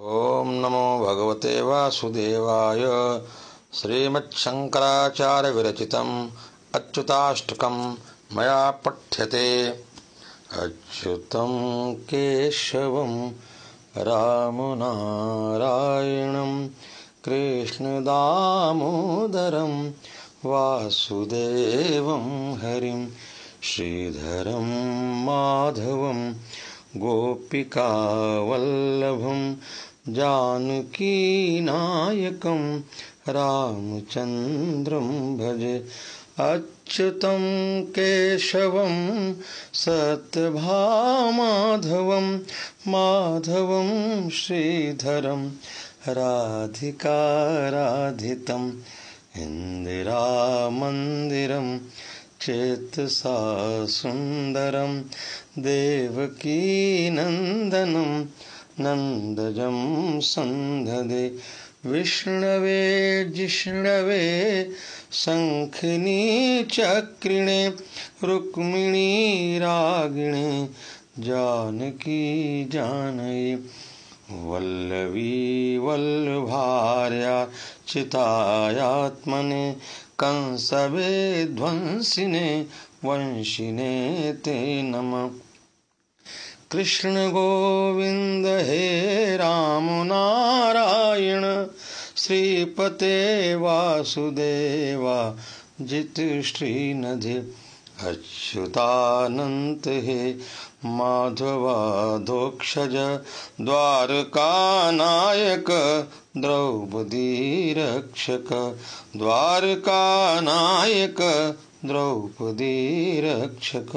ॐ नमो भगवते वासुदेवाय। श्रीमच्छङ्कराचार्यविरचितम् अच्युताष्टकं मया पठ्यते। अच्युतं केशवं रामनारायणं कृष्णदामोदरं वासुदेवं हरिं श्रीधरं माधवं गोपिकावल्लभं जानकीनायकं रामचन्द्रं भजे अच्युतं केशवं सत्यभामाधवं माधवं श्रीधरं राधिकाराधितम् इन्दिरामन्दिरं चेतसा सुन्दरं देवकीनन्दनं नन्दजं सन्धदे। विष्णवे जिष्णवे शङ्खिनी चक्रिणे, रुक्मिणी रागिणे, जानकी जानयि। वल्लवी वल्लभार्या चितायात्मने, कंसवे ध्वंसिने, वंशिने ते नमः। कृष्ण गोविन्द हे राम नारायण, श्रीपते वासुदेवा जित श्रीनधे अच्युतानन्त हे माधवाधोक्षज, द्वारकानायक द्रौपदी रक्षक द्वारकानायक द्रौपदी रक्षक